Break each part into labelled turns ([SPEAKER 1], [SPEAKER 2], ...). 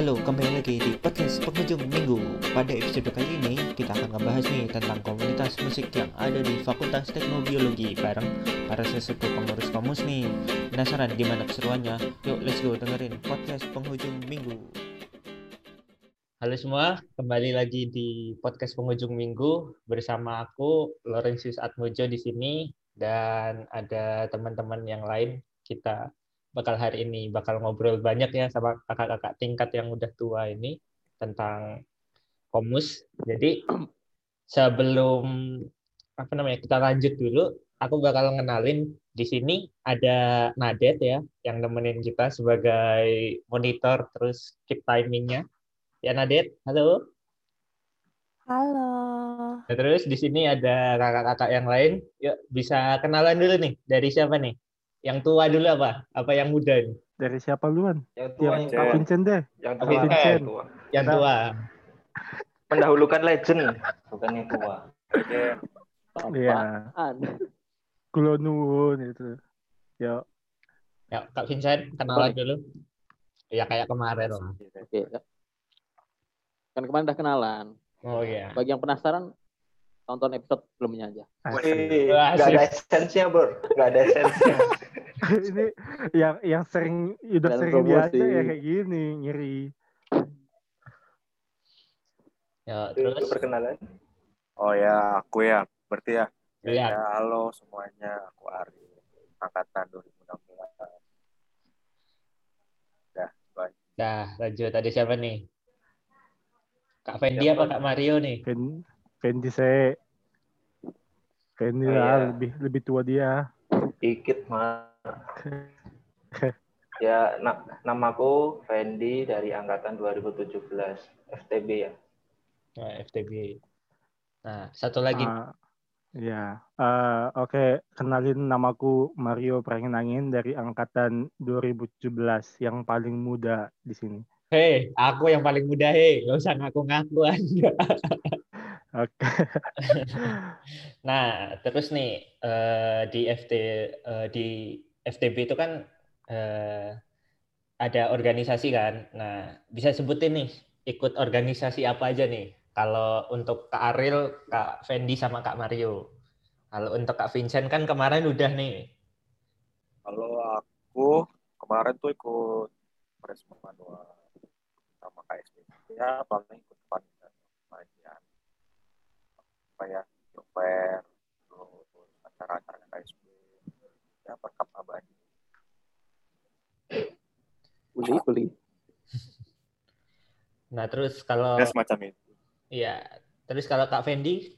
[SPEAKER 1] Halo, kembali lagi di podcast penghujung minggu. Pada episode kali ini, kita akan ngebahas nih tentang komunitas musik yang ada di Fakultas Teknobiologi bareng para sesepuh pengurus komus nih. Penasaran gimana keseruannya? Yuk, let's go dengerin podcast penghujung minggu. Halo semua, kembali lagi di podcast penghujung minggu bersama aku Laurentius Atmojo di sini dan ada teman-teman yang lain kita bakal hari ini bakal ngobrol banyak ya sama kakak-kakak tingkat yang udah tua ini tentang komus. Jadi sebelum apa namanya kita lanjut dulu, aku bakal ngenalin di sini ada Nadet ya yang nemenin kita sebagai monitor terus keep timingnya. Ya Nadet, halo.
[SPEAKER 2] Halo.
[SPEAKER 1] Nah, terus di sini ada kakak-kakak yang lain. Yuk bisa kenalan dulu nih dari siapa nih? Yang tua dulu apa? Apa yang muda nih?
[SPEAKER 3] Dari siapa duluan?
[SPEAKER 4] Yang tua
[SPEAKER 3] Yang Kak Vincent deh.
[SPEAKER 4] Yang tua.
[SPEAKER 1] Vincent.
[SPEAKER 4] Yang tua.
[SPEAKER 1] Yang
[SPEAKER 3] Nah.
[SPEAKER 1] tua.
[SPEAKER 4] Mendahulukan legend, bukan yang tua. Oke.
[SPEAKER 3] Iya. Kulo nuwun itu. Yo,
[SPEAKER 1] Ya, Kak Vincent, kenalan dulu. Ya kayak kemarin lah.
[SPEAKER 2] Oke. Kan kemarin udah kenalan.
[SPEAKER 1] Oh iya.
[SPEAKER 2] Bagi yang penasaran, tonton episode sebelumnya aja.
[SPEAKER 4] Wih, nggak ada esensinya, Bro. Nggak ada esensinya.
[SPEAKER 3] ini yang yang sering udah
[SPEAKER 2] Dan
[SPEAKER 3] sering
[SPEAKER 2] promosi.
[SPEAKER 3] biasa ya kayak gini ngiri.
[SPEAKER 1] Ya,
[SPEAKER 4] Itu
[SPEAKER 1] terus
[SPEAKER 4] perkenalan.
[SPEAKER 5] Oh ya, aku ya. Berarti ya.
[SPEAKER 1] ya,
[SPEAKER 5] Ya, halo semuanya. Aku Ari. Angkatan 2016. Dah, bye.
[SPEAKER 1] dah lanjut tadi siapa nih? Kak Fendi apa Kak Mario nih?
[SPEAKER 3] Fen Fendi se Fendi
[SPEAKER 4] Oh,
[SPEAKER 3] lah
[SPEAKER 4] iya.
[SPEAKER 3] lebih lebih tua dia.
[SPEAKER 4] Dikit, mah. Ya, na namaku Fendi dari angkatan 2017 FTB ya.
[SPEAKER 1] Nah, FTB. Nah, satu lagi.
[SPEAKER 3] Ah, ya. Eh, oke, kenalin namaku Mario Pranginangin dari angkatan 2017 yang paling muda di sini.
[SPEAKER 1] Hei, aku yang paling muda, hei. Gak usah ngaku-ngaku Anda.
[SPEAKER 3] Oke.
[SPEAKER 1] Nah, terus nih eh, di FT eh, di FTB itu kan eh, ada organisasi kan. Nah, bisa sebutin nih ikut organisasi apa aja nih? Kalau untuk Kak Aril, Kak Fendi sama Kak Mario. Kalau untuk Kak Vincent kan kemarin udah nih.
[SPEAKER 5] Kalau aku kemarin tuh ikut Presma Manual sama KSB. Ya, paling ikut panitia. Apa ya? Terus acara-acara Ya, perkap abadi.
[SPEAKER 2] Uli, uli.
[SPEAKER 1] Nah, terus kalau
[SPEAKER 5] Ya, semacam itu.
[SPEAKER 1] Iya, terus kalau Kak Fendi,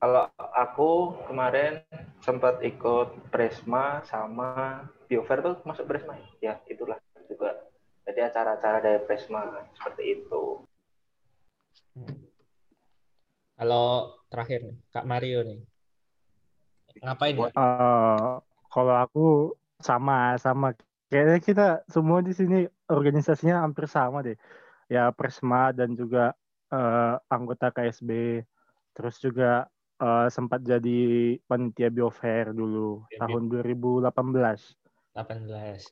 [SPEAKER 4] Kalau aku kemarin sempat ikut Presma sama Biofair tuh masuk Presma ya? Ya, itulah juga. Jadi acara-acara dari Presma seperti itu.
[SPEAKER 1] kalau terakhir nih, Kak Mario nih. Ngapain ya?
[SPEAKER 3] Eh, kalau aku sama sama kayaknya kita semua di sini organisasinya hampir sama deh. Ya Presma dan juga eh, anggota KSB. Terus juga eh, sempat jadi panitia Biofair dulu
[SPEAKER 1] Oke,
[SPEAKER 3] tahun 2018.
[SPEAKER 1] 18.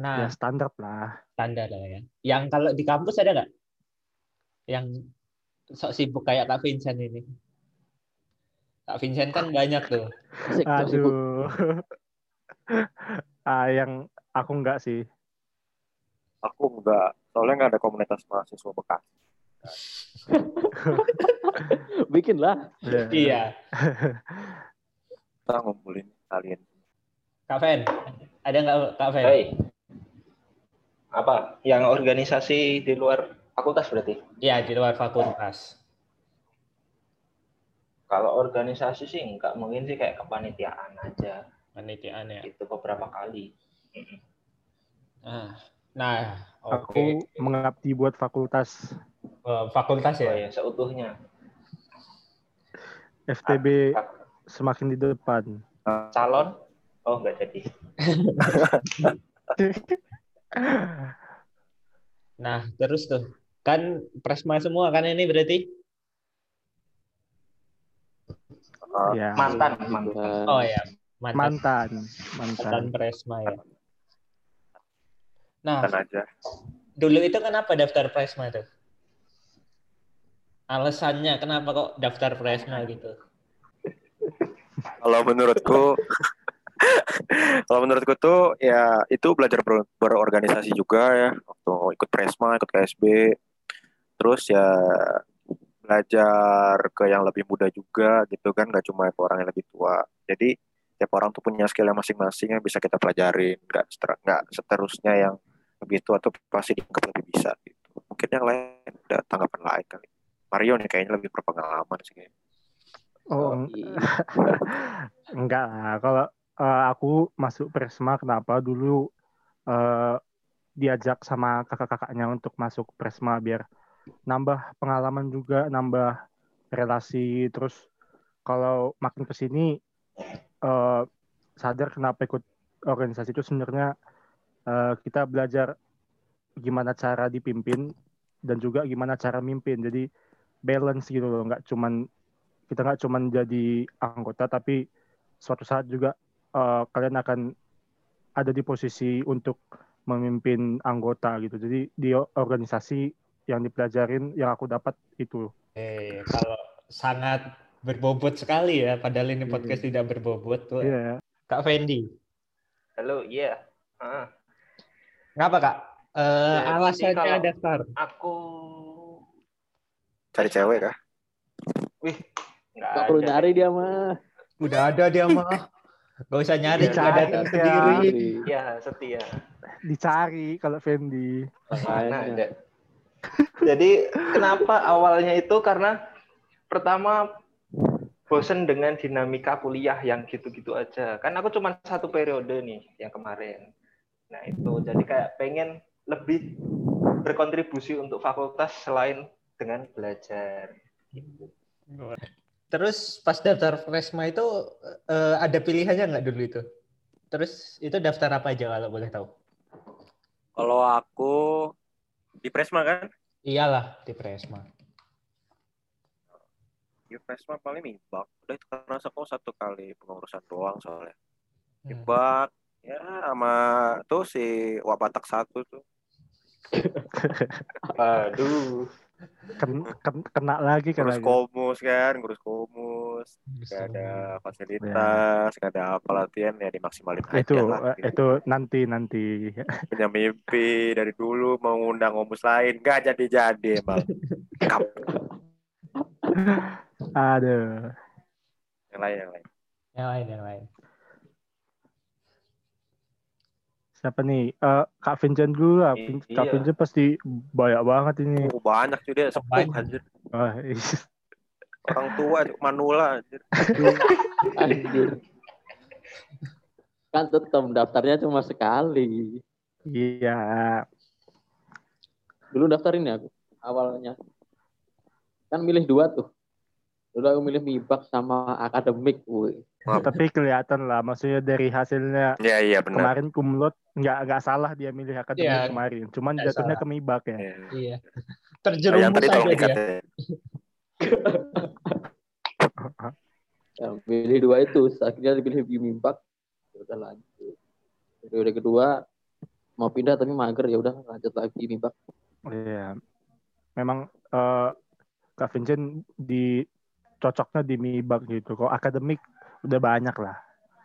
[SPEAKER 3] Ya
[SPEAKER 1] Nah,
[SPEAKER 3] standar lah.
[SPEAKER 1] standar lah ya. Yang kalau di kampus ada nggak? Yang sok sibuk kayak Kak Vincent ini. Kak Vincent kan banyak tuh.
[SPEAKER 3] Aduh. ah, yang aku enggak sih.
[SPEAKER 5] Aku enggak, soalnya nggak ada komunitas mahasiswa bekas.
[SPEAKER 2] Bikin lah.
[SPEAKER 3] Ya.
[SPEAKER 1] Iya.
[SPEAKER 5] Kita ngumpulin kalian.
[SPEAKER 1] Kak Fen, ada nggak Kak Fen?
[SPEAKER 4] Hei. Apa? Yang organisasi di luar fakultas berarti?
[SPEAKER 1] Iya, di luar fakultas.
[SPEAKER 4] Kalau organisasi sih enggak, mungkin sih kayak kepanitiaan aja.
[SPEAKER 1] Panitiaan ya.
[SPEAKER 4] Itu beberapa kali.
[SPEAKER 1] Nah, nah oke.
[SPEAKER 3] Aku mengabdi buat fakultas
[SPEAKER 1] Eh, fakultas
[SPEAKER 4] Oh
[SPEAKER 1] ya.
[SPEAKER 4] ya, seutuhnya.
[SPEAKER 3] FTB
[SPEAKER 4] Ah,
[SPEAKER 3] semakin di depan.
[SPEAKER 4] Calon? Oh, enggak jadi.
[SPEAKER 1] Nah, terus tuh kan Presma semua kan ini berarti?
[SPEAKER 5] Uh,
[SPEAKER 3] ya.
[SPEAKER 4] Mantan, mantan.
[SPEAKER 1] Oh ya, mantan,
[SPEAKER 3] Mantan,
[SPEAKER 1] mantan
[SPEAKER 3] mantan.
[SPEAKER 1] Presma ya. Nah,
[SPEAKER 5] Dan aja.
[SPEAKER 1] dulu itu kenapa daftar Presma tuh? Alasannya kenapa kok daftar Presma gitu?
[SPEAKER 5] Kalau menurutku kalau menurutku tuh ya itu belajar ber- berorganisasi juga ya waktu ikut Presma, ikut KSB. Terus ya belajar ke yang lebih muda juga gitu kan nggak cuma ke orang yang lebih tua. Jadi tiap orang tuh punya skill yang masing-masing yang bisa kita pelajarin nggak seter- nggak seterusnya yang lebih tua tuh pasti dianggap lebih bisa gitu. Mungkin yang lain ada tanggapan lain kali. Mario nih kayaknya lebih berpengalaman sih kayaknya.
[SPEAKER 3] Oh, eng- enggak lah. Kalau eh, aku masuk Presma kenapa dulu eh, diajak sama kakak-kakaknya untuk masuk Presma biar nambah pengalaman juga, nambah relasi. Terus kalau makin ke sini eh, sadar kenapa ikut organisasi itu sebenarnya eh, kita belajar gimana cara dipimpin dan juga gimana cara mimpin. Jadi balance gitu loh, nggak cuman kita nggak cuman jadi anggota tapi suatu saat juga eh, kalian akan ada di posisi untuk memimpin anggota gitu. Jadi di organisasi yang dipelajarin yang aku dapat itu.
[SPEAKER 1] Eh, kalau sangat berbobot sekali ya, padahal ini
[SPEAKER 3] Iya.
[SPEAKER 1] podcast tidak berbobot tuh.
[SPEAKER 3] Iya.
[SPEAKER 1] Kak Fendi,
[SPEAKER 4] Halo, iya. Ah,
[SPEAKER 1] kenapa Kak? Eh,
[SPEAKER 4] Jadi
[SPEAKER 1] alasannya daftar.
[SPEAKER 4] aku
[SPEAKER 5] Cari cewek kah?
[SPEAKER 4] nggak
[SPEAKER 2] Gak perlu nyari dia mah.
[SPEAKER 1] Udah ada dia mah. Gak usah nyari,
[SPEAKER 4] Iya,
[SPEAKER 1] juga
[SPEAKER 3] cari
[SPEAKER 1] datang
[SPEAKER 3] ya.
[SPEAKER 1] sendiri.
[SPEAKER 4] Ya, setia.
[SPEAKER 3] Dicari kalau Fendi.
[SPEAKER 4] Mana
[SPEAKER 2] Makanya.
[SPEAKER 4] ada. Jadi kenapa awalnya itu karena pertama bosen dengan dinamika kuliah yang gitu-gitu aja. Kan aku cuma satu periode nih yang kemarin. Nah itu jadi kayak pengen lebih berkontribusi untuk fakultas selain dengan belajar. Gitu.
[SPEAKER 1] Terus pas daftar Presma itu eh, ada pilihannya nggak dulu itu? Terus itu daftar apa aja kalau boleh tahu?
[SPEAKER 5] Kalau aku di Presma kan?
[SPEAKER 1] Iyalah di Presma.
[SPEAKER 5] Di Presma paling mibak. Udah itu karena aku satu kali pengurusan doang soalnya.
[SPEAKER 1] Hmm.
[SPEAKER 5] Mibak. Ya sama tuh si Wabatak satu tuh.
[SPEAKER 4] Aduh.
[SPEAKER 3] Ken- ken- kena lagi kena
[SPEAKER 5] Ngurus
[SPEAKER 3] lagi.
[SPEAKER 5] komus kan, ngurus komus. Gak ada fasilitas, gak ada apa latihan ya dimaksimalin aja
[SPEAKER 3] Itu
[SPEAKER 5] lah.
[SPEAKER 3] eh, itu nanti nanti.
[SPEAKER 5] Punya mimpi dari dulu mau ngundang komus lain. Gak jadi-jadi emang. Kap.
[SPEAKER 3] Aduh.
[SPEAKER 5] Yang lain, yang lain.
[SPEAKER 1] Yang lain, yang lain.
[SPEAKER 3] Siapa nih? Eh, Kak Vincent dulu lah. Vin- Kak
[SPEAKER 4] Iya.
[SPEAKER 3] Vincent pasti banyak banget ini.
[SPEAKER 5] Oh, banyak sepuh
[SPEAKER 1] Banyak.
[SPEAKER 5] anjir.
[SPEAKER 3] Is-
[SPEAKER 5] Orang tua manula anjir.
[SPEAKER 2] Anjir. Kan tetap daftarnya cuma sekali.
[SPEAKER 3] Iya.
[SPEAKER 2] Dulu daftarin ya aku awalnya. Kan milih dua tuh. Dulu aku milih MIBAK sama akademik. Woi.
[SPEAKER 3] Tapi kelihatan lah, maksudnya dari hasilnya
[SPEAKER 5] Iya iya benar.
[SPEAKER 3] kemarin kumlot nggak nggak salah dia milih akademik
[SPEAKER 1] Iya,
[SPEAKER 3] kemarin. Cuman jatuhnya
[SPEAKER 1] salah.
[SPEAKER 3] ke Mibak ya.
[SPEAKER 5] Iya. Yang
[SPEAKER 1] Terjerumus
[SPEAKER 5] tadi tolong
[SPEAKER 1] aja
[SPEAKER 5] dikat
[SPEAKER 1] dia.
[SPEAKER 5] ya.
[SPEAKER 2] Ya, milih dua itu. Akhirnya dipilih di MIBAK. Ya udah lanjut. Periode kedua mau pindah tapi mager ya udah lanjut lagi di MIBAK.
[SPEAKER 3] Iya. Memang eh, Kak Vincent di cocoknya di Mibak gitu. Kok akademik udah banyak lah.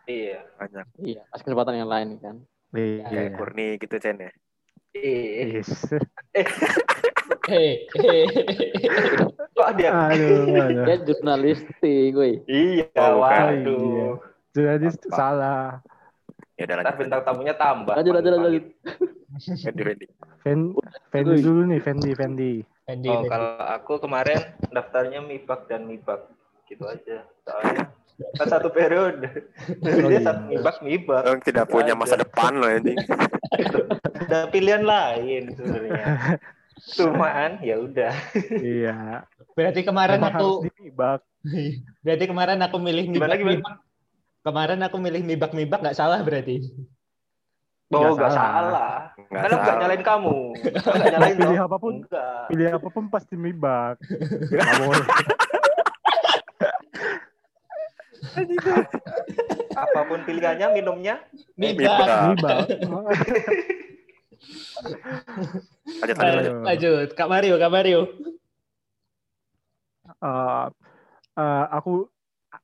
[SPEAKER 4] Iya.
[SPEAKER 5] Banyak.
[SPEAKER 2] Iya, kasih kesempatan yang lain kan.
[SPEAKER 3] Iya.
[SPEAKER 5] Kayak Kurni gitu Chen ya.
[SPEAKER 4] Eh,
[SPEAKER 3] Yes.
[SPEAKER 1] Hei, hei.
[SPEAKER 4] kok dia?
[SPEAKER 3] Aduh, aduh.
[SPEAKER 2] Dia jurnalistik, woi.
[SPEAKER 4] Iya,
[SPEAKER 5] Oh,
[SPEAKER 4] waduh.
[SPEAKER 3] Jadi
[SPEAKER 4] Apa?
[SPEAKER 3] salah.
[SPEAKER 5] Ya udah
[SPEAKER 4] Ntar
[SPEAKER 5] lanjut.
[SPEAKER 4] bintang tamunya tambah.
[SPEAKER 2] Lanjut, lanjut, lanjut.
[SPEAKER 5] Fendi, Fendi.
[SPEAKER 3] Fen, Fendi dulu nih, Fendi, Fendi.
[SPEAKER 1] Fendi,
[SPEAKER 4] Oh,
[SPEAKER 1] Fendi.
[SPEAKER 4] kalau aku kemarin daftarnya MIBAK dan MIBAK. Gitu aja. Soalnya kan satu periode. Jadi
[SPEAKER 3] Oh, iya.
[SPEAKER 4] satu MIBAK, MIBAK.
[SPEAKER 5] Orang tidak punya masa depan loh ini.
[SPEAKER 4] Ada pilihan lain sebenarnya. Cuman ya udah.
[SPEAKER 3] Iya.
[SPEAKER 1] Berarti kemarin
[SPEAKER 3] Memang
[SPEAKER 1] aku
[SPEAKER 3] Mibak.
[SPEAKER 1] berarti kemarin aku milih
[SPEAKER 4] Gimana,
[SPEAKER 1] mibak,
[SPEAKER 4] gimana?
[SPEAKER 1] mibak. Kemarin aku milih mibak mibak nggak salah berarti.
[SPEAKER 4] Oh,
[SPEAKER 3] Nggak
[SPEAKER 4] nggak
[SPEAKER 3] salah.
[SPEAKER 4] salah.
[SPEAKER 5] Nggak
[SPEAKER 4] Karena nggak
[SPEAKER 5] salah.
[SPEAKER 4] nyalain kamu. Nggak nyalain
[SPEAKER 3] Pilih
[SPEAKER 4] toh.
[SPEAKER 3] apa pun.
[SPEAKER 4] Enggak.
[SPEAKER 3] Pilih apa pun pasti Mibak. Nggak boleh.
[SPEAKER 4] Apa pun pilihannya, minumnya
[SPEAKER 1] Mibak.
[SPEAKER 5] Mibak.
[SPEAKER 3] Mibak.
[SPEAKER 5] Lanjut, lanjut, lanjut.
[SPEAKER 1] Kak Mario, Kak Mario.
[SPEAKER 3] Eh, eh, aku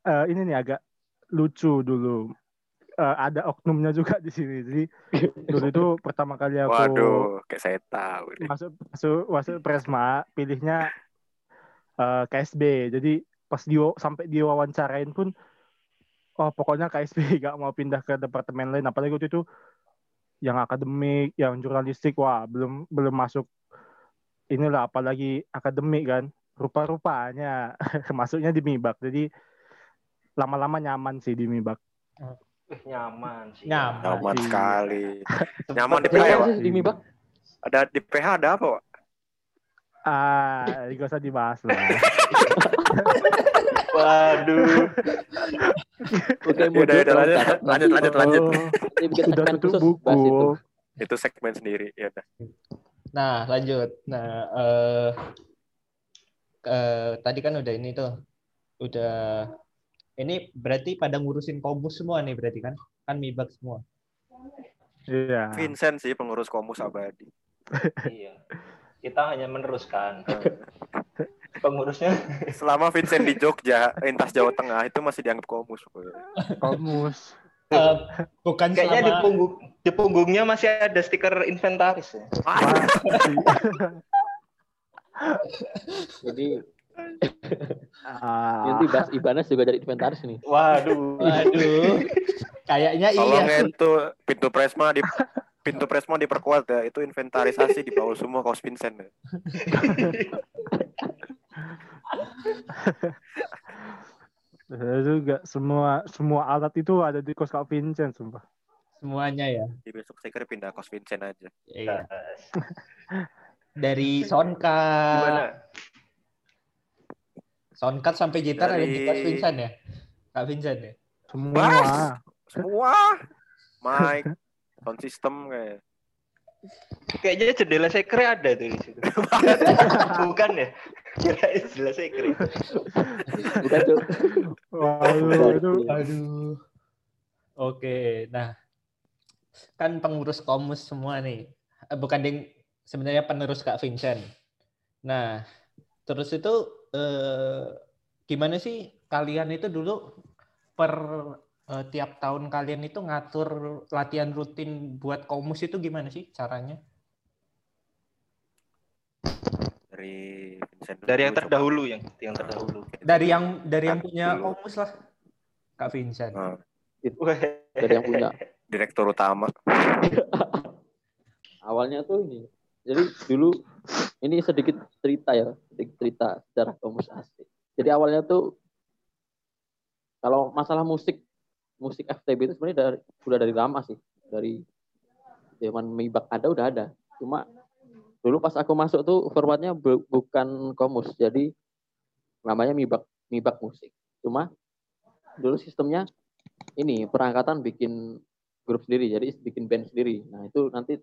[SPEAKER 3] eh, ini nih agak lucu dulu. Eh, ada oknumnya juga di sini. Jadi dulu itu pertama kali aku
[SPEAKER 5] Waduh, kayak saya tahu. nih.
[SPEAKER 3] masuk masuk masuk Presma, pilihnya eh, KSB. Jadi pas di sampai diwawancarain pun, oh pokoknya KSB gak mau pindah ke departemen lain. Apalagi waktu itu yang akademik, yang jurnalistik, wah belum belum masuk inilah apalagi akademik kan. Rupa-rupanya masuknya di Mibak. Jadi lama-lama nyaman sih di Mibak.
[SPEAKER 4] Eh, nyaman sih.
[SPEAKER 1] Nyaman.
[SPEAKER 5] Nyaman
[SPEAKER 3] Iya.
[SPEAKER 5] sekali. Nyaman di PH, Pak.
[SPEAKER 2] sih di Mibak?
[SPEAKER 5] Ada di PH ada apa, Pak?
[SPEAKER 3] Ah, gak usah dibahas lah.
[SPEAKER 4] Waduh.
[SPEAKER 2] Oke,
[SPEAKER 5] yaudah,
[SPEAKER 2] tolong
[SPEAKER 5] lanjut, lanjut, lanjut, lanjut.
[SPEAKER 3] Oh, udah tutup
[SPEAKER 2] khusus bahas itu.
[SPEAKER 3] buku.
[SPEAKER 5] Itu segmen sendiri. Ya udah.
[SPEAKER 1] Nah, lanjut. Nah, eh eh, tadi kan udah ini tuh. Udah ini berarti pada ngurusin komus semua nih berarti kan? Kan mibak semua.
[SPEAKER 3] Iya.
[SPEAKER 5] Vincent sih pengurus komus abadi.
[SPEAKER 4] iya. Kita hanya meneruskan. Pengurusnya
[SPEAKER 5] Selama Vincent di Jogja, lintas Jawa Tengah itu masih dianggap komus.
[SPEAKER 3] Komus.
[SPEAKER 1] Eh, bukan
[SPEAKER 4] kayaknya di
[SPEAKER 1] selama
[SPEAKER 4] punggung di punggungnya masih ada stiker inventaris ya.
[SPEAKER 2] Jadi
[SPEAKER 3] Ah,
[SPEAKER 2] nanti bahas Ibanez juga dari inventaris nih.
[SPEAKER 4] Waduh.
[SPEAKER 1] Waduh. Kayaknya
[SPEAKER 5] Tolong
[SPEAKER 1] iya.
[SPEAKER 5] itu pintu Presma di pintu Presma diperkuat ya. Itu inventarisasi di bawah semua kaos Vincent. Ya.
[SPEAKER 3] saya juga semua semua alat itu ada di kos Kak Vincent sumpah.
[SPEAKER 1] Semuanya ya.
[SPEAKER 5] Jadi besok saya kira pindah kaos Vincent aja.
[SPEAKER 1] Iya. Dari Sonka.
[SPEAKER 4] Gimana?
[SPEAKER 1] Soundcard sampai gitar ada di
[SPEAKER 5] Dari-
[SPEAKER 1] Kak Vincent ya? Kak Vincent ya?
[SPEAKER 3] Semua.
[SPEAKER 5] Bas! Semua. Mic, sound system kayak.
[SPEAKER 4] Kayaknya jendela sekre ada tuh di situ. Bukan ya? Jendela sekre.
[SPEAKER 2] Bukan tuh.
[SPEAKER 3] Waduh, itu
[SPEAKER 1] Aduh. Oke, nah kan pengurus komus semua nih. Eh, Bukan ding sebenarnya penerus Kak Vincent. Nah, terus itu eh, gimana sih kalian itu dulu per eh, tiap tahun kalian itu ngatur latihan rutin buat komus itu gimana sih caranya?
[SPEAKER 5] Dari Vincent.
[SPEAKER 4] Dari yang terdahulu yang yang terdahulu.
[SPEAKER 1] Dari yang dari yang
[SPEAKER 5] Kan
[SPEAKER 1] punya komus lah, Kak Vincent.
[SPEAKER 4] Wah,
[SPEAKER 2] Dari yang punya.
[SPEAKER 5] direktur utama.
[SPEAKER 2] Awalnya tuh ini. Jadi dulu ini sedikit cerita ya, sedikit cerita sejarah komus asik. Jadi awalnya tuh kalau masalah musik musik FTB itu sebenarnya dari udah dari lama sih, dari zaman Mibak ada udah ada. Cuma dulu pas aku masuk tuh formatnya bu- bukan komus, jadi namanya Mibak Mibak musik. Cuma dulu sistemnya ini perangkatan bikin grup sendiri, jadi bikin band sendiri. Nah itu nanti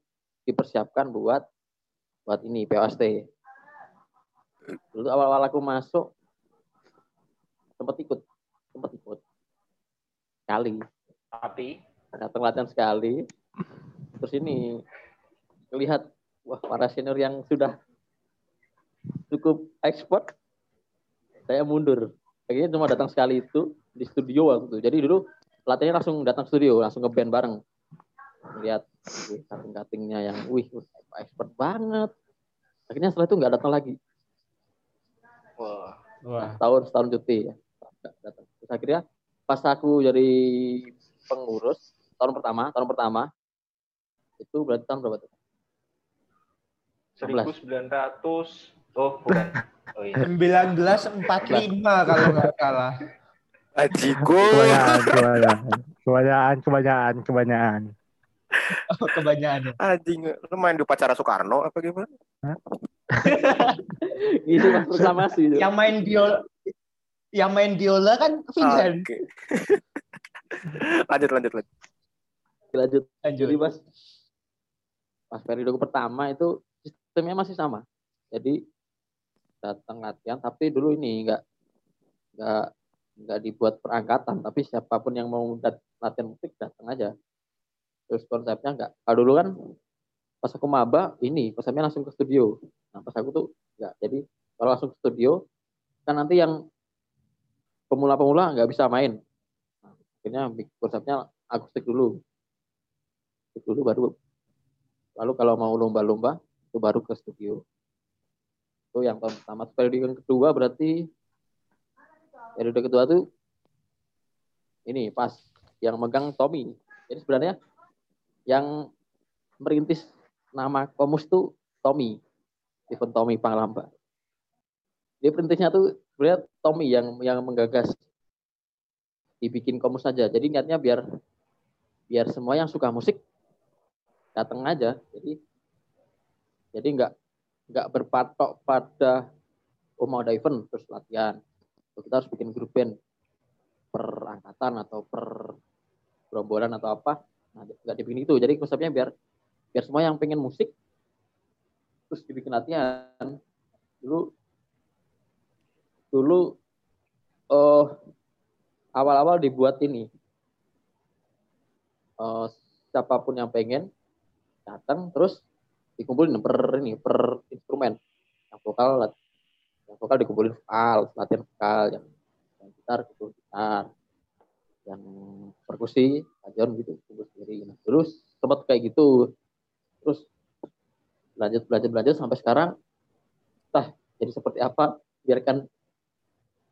[SPEAKER 2] dipersiapkan buat buat ini POST. Dulu awal-awal aku masuk sempat ikut, sempat ikut sekali,
[SPEAKER 4] tapi
[SPEAKER 2] datang latihan sekali. Terus ini melihat wah para senior yang sudah cukup ekspor, saya mundur. Akhirnya cuma datang sekali itu di studio waktu itu. Jadi dulu latihannya langsung datang studio, langsung ngeband bareng. Lihat cutting-cuttingnya yang wih, wih, expert banget. Akhirnya setelah itu nggak datang lagi.
[SPEAKER 4] wah,
[SPEAKER 1] Wah,
[SPEAKER 2] Setahun, setahun cuti ya. Nggak datang. Terus akhirnya pas aku jadi pengurus tahun pertama, tahun pertama itu berarti tahun berapa tuh?
[SPEAKER 4] 1900 oh bukan. Oh iya.
[SPEAKER 1] 1945 kalau nggak salah.
[SPEAKER 5] Ajigo.
[SPEAKER 3] kebanyakan, kebanyakan, kebanyakan, kebanyakan, kebanyakan.
[SPEAKER 1] Oh, kebanyakan ya.
[SPEAKER 5] Anjing, lu main di upacara Soekarno apa gimana?
[SPEAKER 2] Ini pas proklamasi itu.
[SPEAKER 1] Yang main biola yang main biola kan Vincent.
[SPEAKER 5] Oke. lanjut, lanjut, lanjut.
[SPEAKER 2] Lanjut.
[SPEAKER 1] Lanjut.
[SPEAKER 2] Jadi pas pas periode pertama itu sistemnya masih sama. Jadi datang latihan, tapi dulu ini enggak enggak enggak dibuat perangkatan, tapi siapa pun yang mau latihan musik datang aja. Terus konsepnya enggak. Kalau dulu kan pas aku maba ini konsepnya langsung ke studio. Nah pas aku tuh nggak jadi kalau langsung ke studio kan nanti yang pemula-pemula nggak bisa main. Nah, akhirnya konsepnya akustik dulu. Akustik dulu baru lalu kalau mau lomba-lomba itu baru ke studio. Itu yang pertama. Periode yang kedua berarti periode kedua tuh ini pas yang megang Tommy. Jadi sebenarnya yang merintis nama komus tuh Tommy, Stephen Tommy Panglamba. Dia perintisnya tuh sebenarnya Tommy yang yang menggagas dibikin komus saja. Jadi niatnya biar biar semua yang suka musik datang aja. Jadi jadi nggak nggak berpatok pada oh mau ada event terus latihan. Kita harus bikin grup band per angkatan atau per gerombolan atau apa. Nah, nggak dibikin itu. Jadi konsepnya biar biar semua yang pengen musik terus dibikin latihan. Dulu dulu uh, awal-awal dibuat ini. Uh, siapa pun yang pengen datang terus dikumpulin per ini per instrumen. Yang vokal yang vokal dikumpulin vokal latihan vokal yang yang gitar gitu gitar yang perkusi ajon gitu kumpul sendiri. Nah, terus sempat kayak gitu. Terus belajar belajar belajar sampai sekarang tah jadi seperti apa biarkan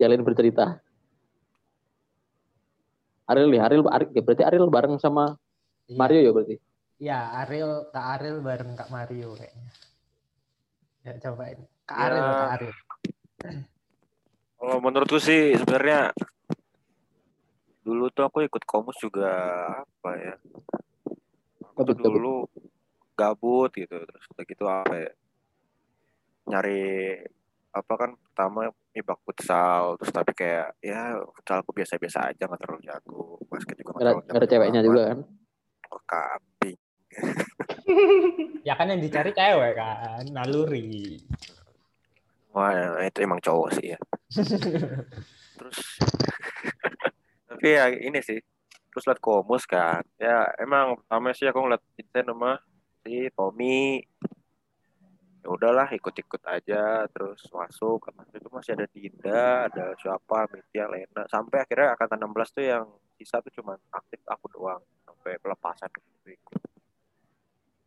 [SPEAKER 2] jalan bercerita. Ariel nih Ariel, Ariel ya berarti Ariel bareng sama iya. Mario ya berarti?
[SPEAKER 6] Iya Ariel Kak Ariel bareng Kak Mario kayaknya. Ya coba ini Kak Ariel ya. Kak Ariel.
[SPEAKER 5] Kalau menurutku sih sebenarnya dulu tuh aku ikut komus juga apa ya? Aku tuh dulu gabut gitu terus udah gitu apa ya? Nyari apa kan pertama bak futsal terus tapi kayak ya futsalku biasa-biasa aja nggak terlalu jago basket juga
[SPEAKER 2] nggak terlalu ada ceweknya juga kan?
[SPEAKER 5] Oh, kambing.
[SPEAKER 6] Ya kan yang dicari cewek kan naluri.
[SPEAKER 5] Wah itu emang cowok sih ya. Terus tapi ya ini sih terus liat komus kan. Ya emang pertama sih aku ngeliat Vincent sama si Tommy. Ya udahlah ikut-ikut aja terus masuk. Waktu itu masih ada Dinda ada siapa Mitya Lena. Sampai akhirnya angkatan 16 tuh yang sisa tuh cuma aktif aku doang sampai pelepasan gitu ikut.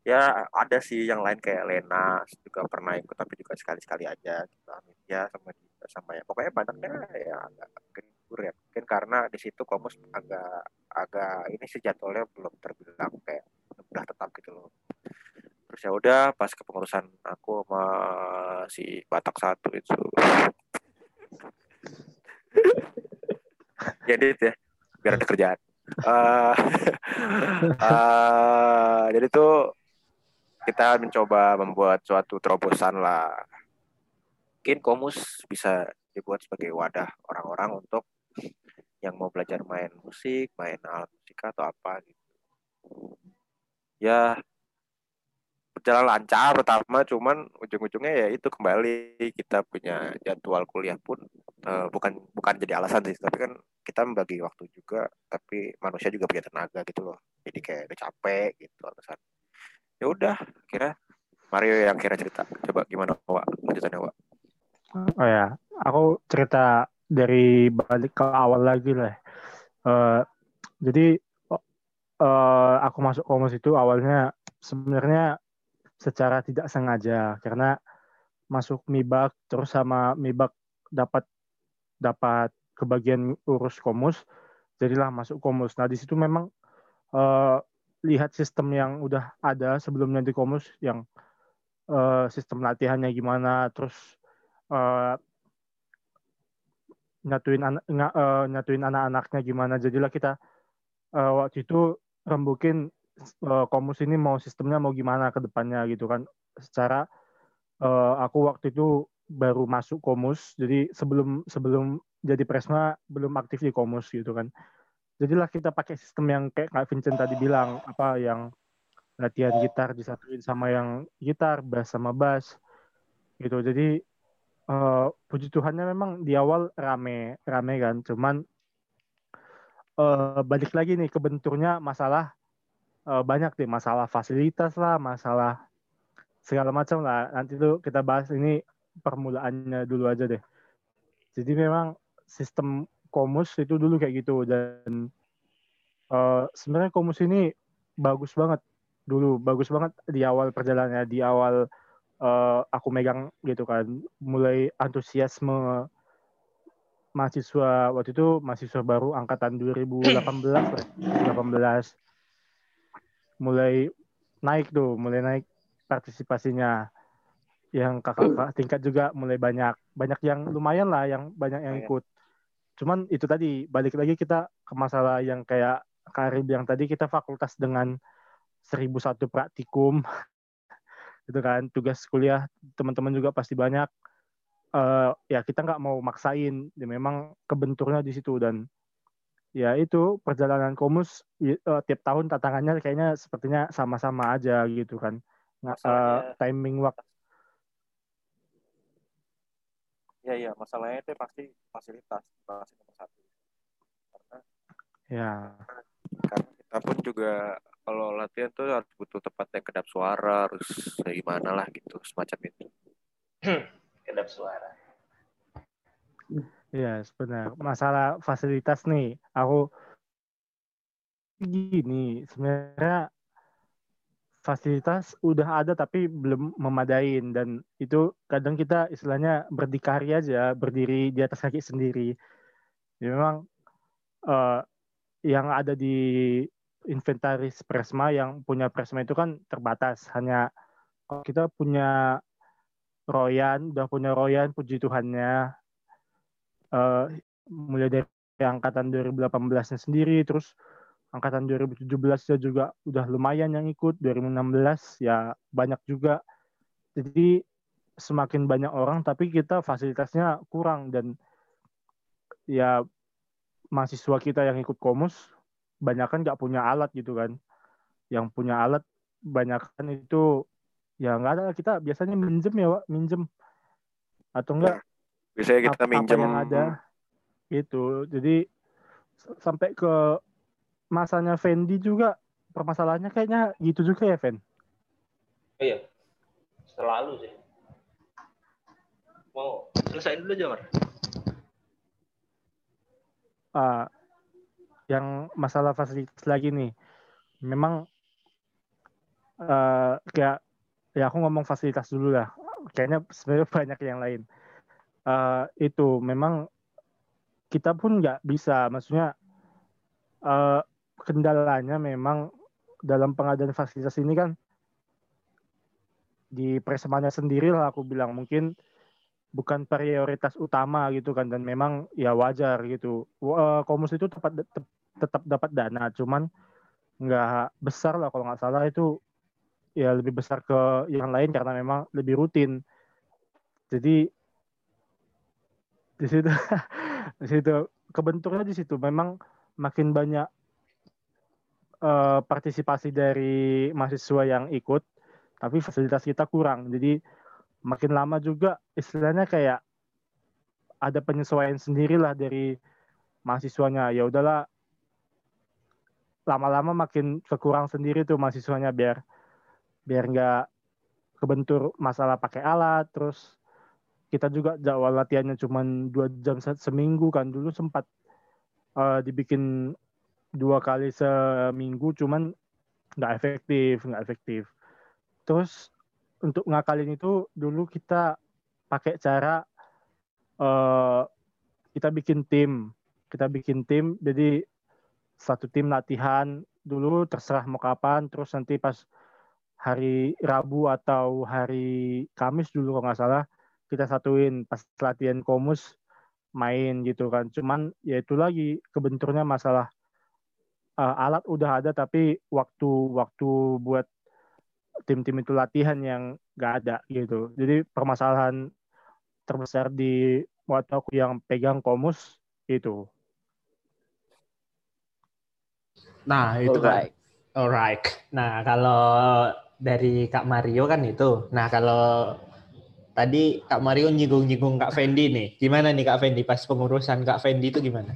[SPEAKER 5] Ya ada sih yang lain kayak Lena juga pernah ikut tapi juga sekali-sekali aja. Gitu Mitya sama Dinda sama ya. Pokoknya banyaknya ya agak gendur ya mungkin karena di situ komus agak agak ini sih jadwalnya belum terbilang kayak udah tetap gitu loh. Terus ya udah pas kepengurusan aku sama si Batak satu itu. Jadi ya biar ada kerjaan. Uh, uh, jadi tuh kita mencoba membuat suatu terobosan lah. Mungkin komus bisa dibuat sebagai wadah orang-orang untuk yang mau belajar main musik main alat musik atau apa gitu. Ya berjalan lancar pertama cuman ujung-ujungnya ya itu kembali. Kita punya jadwal kuliah pun uh, bukan bukan jadi alasan sih tapi kan kita membagi waktu juga tapi manusia juga punya tenaga gitu loh. Jadi kayak udah capek gitu alasan. Ya udah kira Mario yang kira cerita. Coba gimana Wak? Lanjutannya Wak?
[SPEAKER 3] Oh ya aku cerita dari balik ke awal lagi lah. Uh, jadi uh, aku masuk komus itu awalnya sebenarnya secara tidak sengaja karena masuk mibak terus sama mibak dapat dapat kebagian urus komus jadilah masuk komus nah di situ memang uh, lihat sistem yang udah ada sebelumnya di komus yang uh, sistem latihannya gimana terus uh, nyatuin anak uh, nyatuin anak-anaknya gimana jadilah kita uh, waktu itu rembukin uh, komus ini mau sistemnya mau gimana ke depannya gitu kan. Secara uh, aku waktu itu baru masuk komus, jadi sebelum sebelum jadi presma belum aktif di komus gitu kan. Jadilah kita pakai sistem yang kayak Kak Vincent tadi bilang apa yang latihan gitar disatuin sama yang gitar, bass sama bass gitu. Jadi uh, puji Tuhannya memang di awal rame rame kan, cuman uh, balik lagi nih ke benturnya masalah uh, banyak deh masalah fasilitas lah, masalah segala macam lah. Nanti tuh kita bahas ini permulaannya dulu aja deh. Jadi memang sistem komus itu dulu kayak gitu dan uh, sebenarnya komus ini bagus banget dulu, bagus banget di awal perjalanannya, di awal uh, aku megang gitu kan, mulai antusiasme mahasiswa waktu itu mahasiswa baru angkatan 2018 18 mulai naik tuh mulai naik partisipasinya. Yang kakak tingkat juga mulai banyak. Banyak yang lumayan lah yang banyak yang ikut. Cuman itu tadi balik lagi kita ke masalah yang kayak Karib yang tadi kita fakultas dengan 1001 praktikum gitu kan. Tugas kuliah teman-teman juga pasti banyak. Uh, ya kita nggak mau maksain. Ya memang kebenturnya di situ. Dan ya itu perjalanan komus uh, tiap tahun tantangannya kayaknya sepertinya sama-sama aja gitu kan. Nggak uh, timing waktu
[SPEAKER 5] ya ya masalahnya itu pasti fasilitas pasti nomor satu. Karena
[SPEAKER 3] ya.
[SPEAKER 5] karena kita pun juga kalau latihan tuh harus butuh tempat yang kedap suara harus gimana lah gitu semacam itu.
[SPEAKER 4] Kedap suara.
[SPEAKER 3] Iya, sebenarnya. Masalah fasilitas nih, aku gini sebenarnya fasilitas udah ada tapi belum memadain. Dan itu kadang kita istilahnya berdikari aja berdiri di atas kaki sendiri. Ya, memang uh, yang ada di inventaris Presma yang punya Presma itu kan terbatas hanya kita punya Royan, udah punya Royan, puji Tuhannya. Uh, mulai dari angkatan 2018-nya sendiri, terus angkatan 2017 juga udah lumayan yang ikut, 2016 ya banyak juga. Jadi semakin banyak orang, tapi kita fasilitasnya kurang dan ya mahasiswa kita yang ikut komus banyak kan nggak punya alat gitu kan. Yang punya alat banyak kan itu ya nggak ada kita biasanya minjem ya Wak, minjem. Atau enggak ya,
[SPEAKER 5] biasanya kita
[SPEAKER 3] apa,
[SPEAKER 5] minjem
[SPEAKER 3] apa yang ada. Itu jadi sampai ke masanya Fendi juga permasalahannya kayaknya gitu juga ya Fen?
[SPEAKER 4] Oh, iya. Selalu sih. Mau selesai dulu aja Mar?
[SPEAKER 3] Uh, yang masalah fasilitas lagi nih. Memang uh, kayak ya aku ngomong fasilitas dulu lah. Kayaknya sebenarnya banyak yang lain. Uh, itu memang kita pun nggak bisa. Maksudnya uh, kendalanya memang dalam pengadaan fasilitas ini kan di persemanya sendiri lah aku bilang. Mungkin bukan prioritas utama gitu kan dan memang ya wajar gitu. Uh, komus itu tetap tetap dapat dana cuman nggak besar lah kalau nggak salah. Itu ya lebih besar ke yang lain karena memang lebih rutin. Jadi di situ di situ kebentuknya di situ. Memang makin banyak uh, partisipasi dari mahasiswa yang ikut tapi fasilitas kita kurang. Jadi makin lama juga istilahnya kayak ada penyesuaian sendiri lah dari mahasiswanya. Ya udahlah lama-lama makin kekurang sendiri tuh mahasiswanya biar biar nggak kebentur masalah pakai alat. Terus kita juga jadwal latihannya cuma dua jam seminggu kan. Dulu sempat uh, dibikin dua kali seminggu cuman nggak efektif nggak efektif. Terus untuk ngakalin itu dulu kita pakai cara uh, kita bikin tim. Kita bikin tim jadi satu tim latihan dulu terserah mau kapan terus nanti pas hari Rabu atau hari Kamis dulu kalau nggak salah kita satuin. Pas latihan komus main gitu kan. Cuman ya itu lagi kebenturnya masalah uh, alat udah ada tapi waktu waktu buat tim-tim itu latihan yang nggak ada gitu jadi permasalahan terbesar di waktu aku yang pegang komus itu
[SPEAKER 6] nah itu kan alright nah kalau dari Kak Mario kan itu. Nah, kalau tadi Kak Mario nyinggung-nyinggung Kak Fendi nih. Gimana nih Kak Fendi pas pengurusan Kak Fendi itu gimana?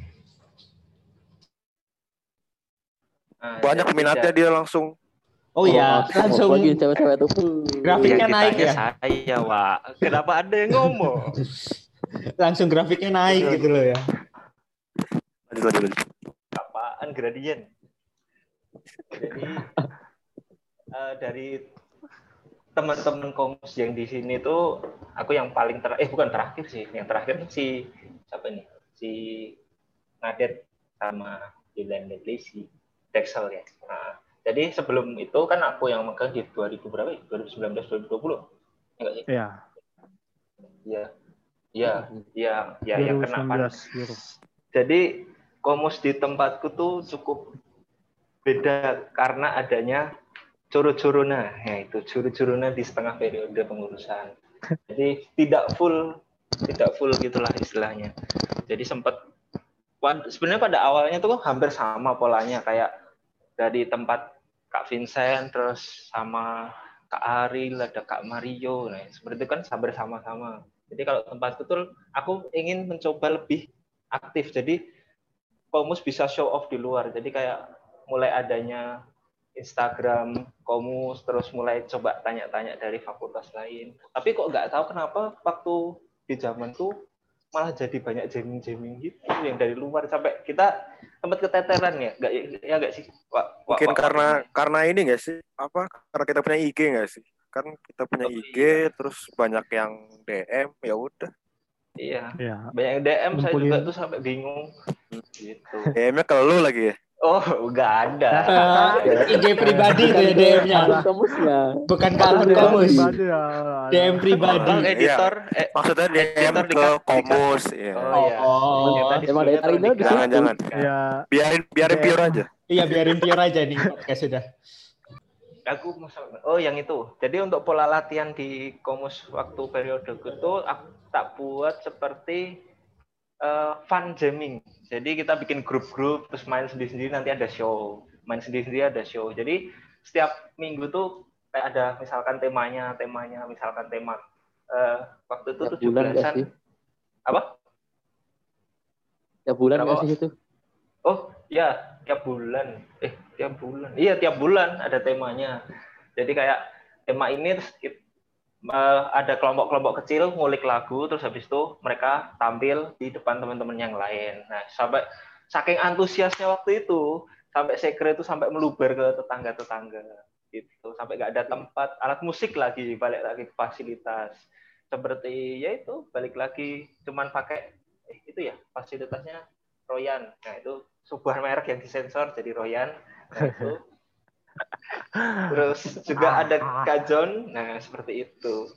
[SPEAKER 5] Banyak peminatnya dia langsung.
[SPEAKER 1] Oh iya, langsung
[SPEAKER 2] lagi cewek-cewek tuh.
[SPEAKER 1] grafiknya
[SPEAKER 4] Yang
[SPEAKER 1] naik ya.
[SPEAKER 4] Saya, Wak. Kenapa ada yang ngomong?
[SPEAKER 1] Langsung grafiknya naik gitu loh ya.
[SPEAKER 5] Lanjut, lanjut, lanjut.
[SPEAKER 4] Apaan gradien? Jadi eh, dari teman-teman komus yang di sini tuh aku yang paling ter eh bukan terakhir sih, yang terakhir si siapa nih? Si Nadet sama Dylan Ledley si Dexel ya. Nah, jadi sebelum itu kan aku yang megang di 2000 berapa ya? 2019 2020. Ya nggak sih?
[SPEAKER 3] Iya,
[SPEAKER 4] Iya. Iya, iya, iya yang kena
[SPEAKER 3] 2019
[SPEAKER 4] panas. Jadi komus di tempatku tuh cukup beda karena adanya curu-curuna. Ya itu curu-curuna di setengah periode pengurusan. Jadi tidak full tidak full gitulah istilahnya. Jadi sempat sebenarnya pada awalnya tuh hampir sama polanya kayak dari tempat Kak Vincent terus sama Kak Aril ada Kak Mario. Nah, seperti itu kan hampir sama-sama. Jadi kalau tempatku tuh aku ingin mencoba lebih aktif. Jadi komus bisa show off di luar. Jadi kayak mulai adanya Instagram komus, terus mulai coba tanya-tanya dari fakultas lain. Tapi kok nggak tahu kenapa waktu di zaman tuh malah jadi banyak jamming-jamming gitu yang dari luar sampai kita tempat keteteran ya, nggak ya nggak sih? Wak, wak,
[SPEAKER 5] Mungkin
[SPEAKER 4] wak,
[SPEAKER 5] karena
[SPEAKER 4] wak.
[SPEAKER 5] karena ini nggak sih? Apa? Karena kita punya IG nggak sih? Kan kita punya
[SPEAKER 4] Oh,
[SPEAKER 5] IG,
[SPEAKER 4] iya.
[SPEAKER 5] terus banyak yang DM, ya udah.
[SPEAKER 4] iya
[SPEAKER 3] Iya.
[SPEAKER 4] banyak yang DM saya
[SPEAKER 3] Ngumpulin.
[SPEAKER 4] juga tuh sampai bingung gitu.
[SPEAKER 5] DM-nya ke lu lagi ya.
[SPEAKER 4] Oh nggak ada.
[SPEAKER 1] Eh, IG pribadi tuh ya DM-nya.
[SPEAKER 2] Kamusnya.
[SPEAKER 1] Bukan komus.
[SPEAKER 3] pribadi ya.
[SPEAKER 1] DM pribadi.
[SPEAKER 4] Bang editor, eh,
[SPEAKER 5] Maksudnya DM
[SPEAKER 4] Editor
[SPEAKER 5] ke komus, ya.
[SPEAKER 4] oh iya.
[SPEAKER 1] Oh.
[SPEAKER 4] Ya, tadi
[SPEAKER 2] Emang dari
[SPEAKER 4] sebelumnya
[SPEAKER 2] Tarino
[SPEAKER 4] taruh
[SPEAKER 2] di
[SPEAKER 4] di
[SPEAKER 5] Jangan,
[SPEAKER 2] situ.
[SPEAKER 5] jangan.
[SPEAKER 3] Ya,
[SPEAKER 5] Biarin biarin pure aja.
[SPEAKER 1] Iya biarin pure aja nih podcast sudah.
[SPEAKER 4] aku masalah oh yang itu jadi untuk pola latihan di komus waktu periode itu aku tak buat seperti eh, fun jamming jadi kita bikin grup-grup terus main sendiri-sendiri nanti ada show main sendiri-sendiri ada show jadi setiap minggu tuh kayak ada misalkan temanya temanya misalkan tema eh, waktu itu tujuh belasan
[SPEAKER 2] sih?
[SPEAKER 4] apa
[SPEAKER 2] Tiap bulan nggak sih itu?
[SPEAKER 4] Oh ya tiap bulan. Eh tiap bulan. Iya tiap bulan ada temanya. Jadi kayak tema ini terus eh, ada kelompok-kelompok kecil ngulik lagu terus habis itu mereka tampil di depan teman-teman yang lain. Nah sampai saking antusiasnya waktu itu sampai sekre itu sampai meluber ke tetangga-tetangga gitu sampai nggak ada tempat alat musik lagi balik lagi ke fasilitas seperti ya itu balik lagi cuman pakai eh, itu ya fasilitasnya Royan. Nah, itu sebuah merek yang disensor jadi Royan. Nah, itu. Terus juga ada Kajon. Nah, seperti itu.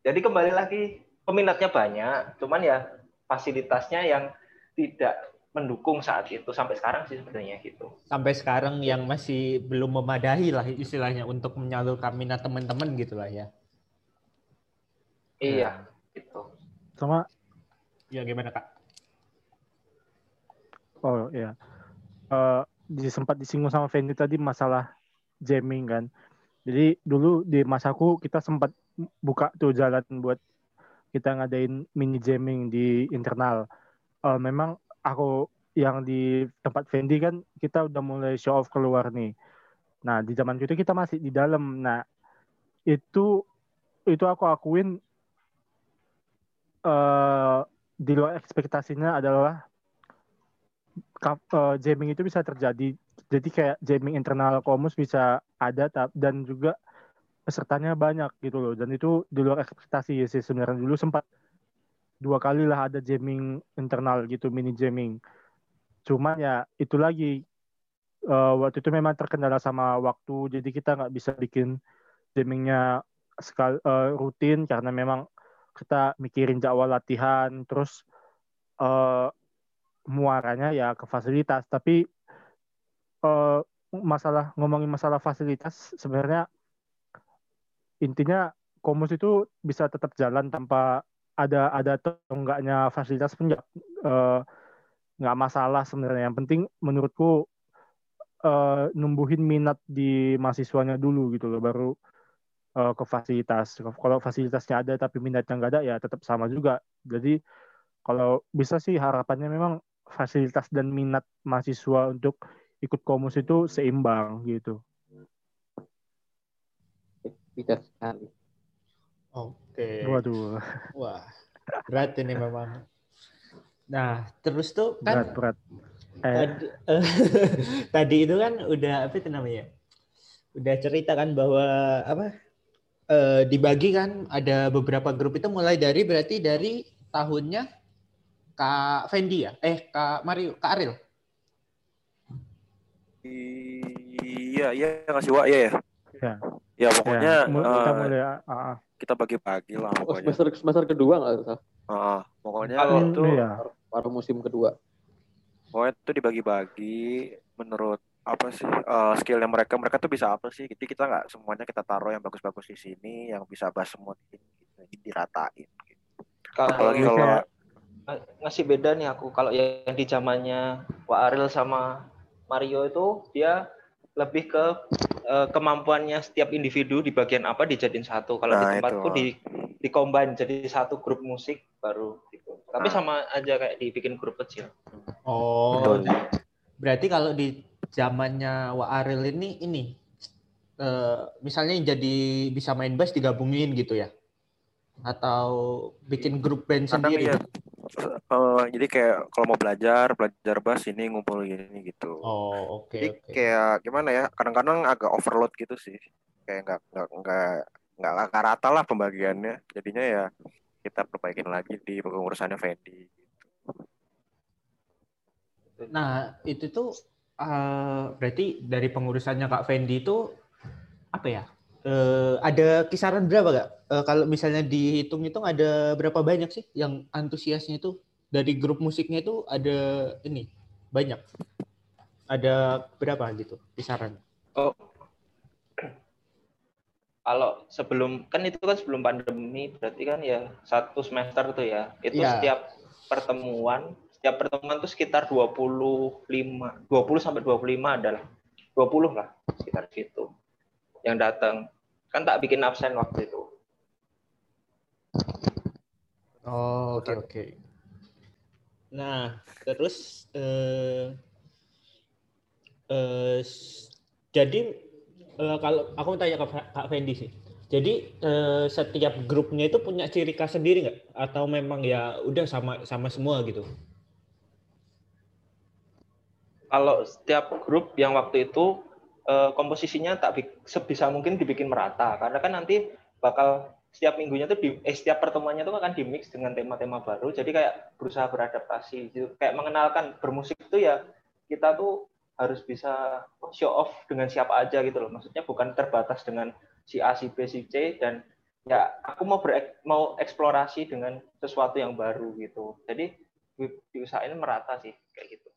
[SPEAKER 4] Jadi kembali lagi peminatnya banyak, cuman ya fasilitasnya yang tidak mendukung saat itu sampai sekarang sih sebenarnya gitu.
[SPEAKER 1] Sampai sekarang yang masih belum memadai lah istilahnya untuk menyalurkan minat teman-teman gitu lah ya.
[SPEAKER 4] Iya, gitu.
[SPEAKER 3] sama
[SPEAKER 1] Ya gimana kak?
[SPEAKER 3] oh ya. Eh di sempat disinggung sama Fendi tadi masalah jamming kan. Jadi dulu di masaku kita sempat buka tuh jalan buat kita ngadain mini jamming di internal. Eh, memang aku yang di tempat Fendi kan kita udah mulai show off keluar nih. Nah di zaman itu kita masih di dalam. Nah itu itu aku akuin eh di luar ekspektasinya adalah eh, jamming itu bisa terjadi. Jadi kayak jamming internal komus bisa ada ta- dan juga pesertanya banyak gitu loh. Dan itu di luar ekspektasi ya sih sebenarnya dulu sempat dua kali lah ada jamming internal gitu mini jamming. Cuman ya itu lagi eh, waktu itu memang terkendala sama waktu jadi kita nggak bisa bikin jammingnya sekal eh, rutin karena memang kita mikirin jadwal latihan terus eh, muaranya ya ke fasilitas tapi eh, masalah ngomongin masalah fasilitas sebenarnya intinya komus itu bisa tetap jalan tanpa ada ada atau enggaknya fasilitas pun nggak eh, nggak masalah sebenarnya. Yang penting menurutku eh, numbuhin minat di mahasiswanya dulu gitu loh baru eh, ke fasilitas. Kalau fasilitasnya ada tapi minatnya nggak ada ya tetap sama juga. Jadi kalau bisa sih harapannya memang fasilitas dan minat mahasiswa untuk ikut komus itu seimbang gitu
[SPEAKER 2] sekali.
[SPEAKER 1] Oke.
[SPEAKER 3] Waduh.
[SPEAKER 1] Wah, berat ini memang. Nah, terus tuh kan
[SPEAKER 3] Berat, berat. Eh,
[SPEAKER 1] tadi, eh, tadi itu kan udah apa itu namanya? Udah cerita kan bahwa apa? eh, dibagi kan ada beberapa grup itu mulai dari berarti dari tahunnya Kak Fendi ya? Eh, Kak Mario, Kak Aril.
[SPEAKER 5] Iya, iya ngasih wa ya ya.
[SPEAKER 3] Ya.
[SPEAKER 5] Ya pokoknya
[SPEAKER 3] ya, kita
[SPEAKER 5] eh,
[SPEAKER 3] mulai
[SPEAKER 5] kita bagi-bagi lah
[SPEAKER 2] Oh,
[SPEAKER 5] pokoknya.
[SPEAKER 2] semester semester kedua nggak usah.
[SPEAKER 5] Ah, pokoknya
[SPEAKER 4] Kalau
[SPEAKER 5] itu
[SPEAKER 3] Iya.
[SPEAKER 2] Baru musim kedua.
[SPEAKER 5] pokoknya itu dibagi-bagi menurut apa sih eh, skillnya mereka mereka tuh bisa apa sih jadi kita nggak semuanya kita taruh yang bagus-bagus di sini yang bisa bass semua gitu. Jadi diratain gitu.
[SPEAKER 4] Kalau
[SPEAKER 5] apalagi
[SPEAKER 3] Iya,
[SPEAKER 5] kalau
[SPEAKER 4] ngasih beda nih aku kalau yang di zamannya Wak Aril sama Mario itu dia lebih ke eh, kemampuannya setiap individu di bagian apa dijadiin satu. Kalau di
[SPEAKER 5] Nah,
[SPEAKER 4] tempatku
[SPEAKER 5] itu.
[SPEAKER 4] di di combine jadi satu grup musik baru gitu. Tapi
[SPEAKER 5] Nah.
[SPEAKER 4] sama aja kayak dibikin grup kecil.
[SPEAKER 1] Oh,
[SPEAKER 5] Betul.
[SPEAKER 1] berarti kalau di zamannya Wa Aril ini ini eh, misalnya yang jadi bisa main bass digabungin gitu ya? Atau bikin grup band
[SPEAKER 5] kadang
[SPEAKER 1] sendiri?
[SPEAKER 5] ya eh, jadi kayak kalau mau belajar belajar bass ini ngumpul gini gitu
[SPEAKER 1] Oh, oke
[SPEAKER 5] jadi
[SPEAKER 1] oke.
[SPEAKER 5] kayak gimana ya kadang-kadang agak overload gitu sih kayak nggak nggak nggak nggak nggak rata lah pembagiannya jadinya ya kita perbaikin lagi di pengurusannya Fendi
[SPEAKER 1] Nah, itu tuh eh, berarti dari pengurusannya Kak Fendi itu apa ya? Eh, ada kisaran berapa Kak? Eh, kalau misalnya dihitung-hitung ada berapa banyak sih yang antusiasnya itu dari grup musiknya itu ada ini banyak. Ada berapa gitu kisaran?
[SPEAKER 4] Oh. Kalau sebelum kan itu kan sebelum pandemi berarti kan ya satu semester tuh ya. Itu
[SPEAKER 1] Iya.
[SPEAKER 4] setiap pertemuan, setiap pertemuan tuh sekitar 25, 20 sampai 25 adalah 20 lah sekitar gitu yang datang. Kan tak bikin absen waktu itu.
[SPEAKER 1] Oh, oke oke. Nah, terus eh, eh, jadi eh, kalau aku mau tanya ke Kak Fendi sih. Jadi eh, setiap grupnya itu punya ciri khas sendiri nggak? Atau memang ya udah sama sama semua gitu?
[SPEAKER 4] Kalau setiap grup yang waktu itu Eh, komposisinya tak sebisa mungkin dibikin merata. Karena kan nanti bakal setiap minggunya tuh di, eh, setiap pertemuannya tuh akan dimix dengan tema-tema baru. Jadi kayak berusaha beradaptasi gitu. Kayak mengenalkan bermusik itu ya kita tuh harus bisa show off dengan siapa aja gitu loh. Maksudnya bukan terbatas dengan si A si B si C dan ya aku mau ber mau eksplorasi dengan sesuatu yang baru gitu. Jadi diusahain merata sih kayak gitu.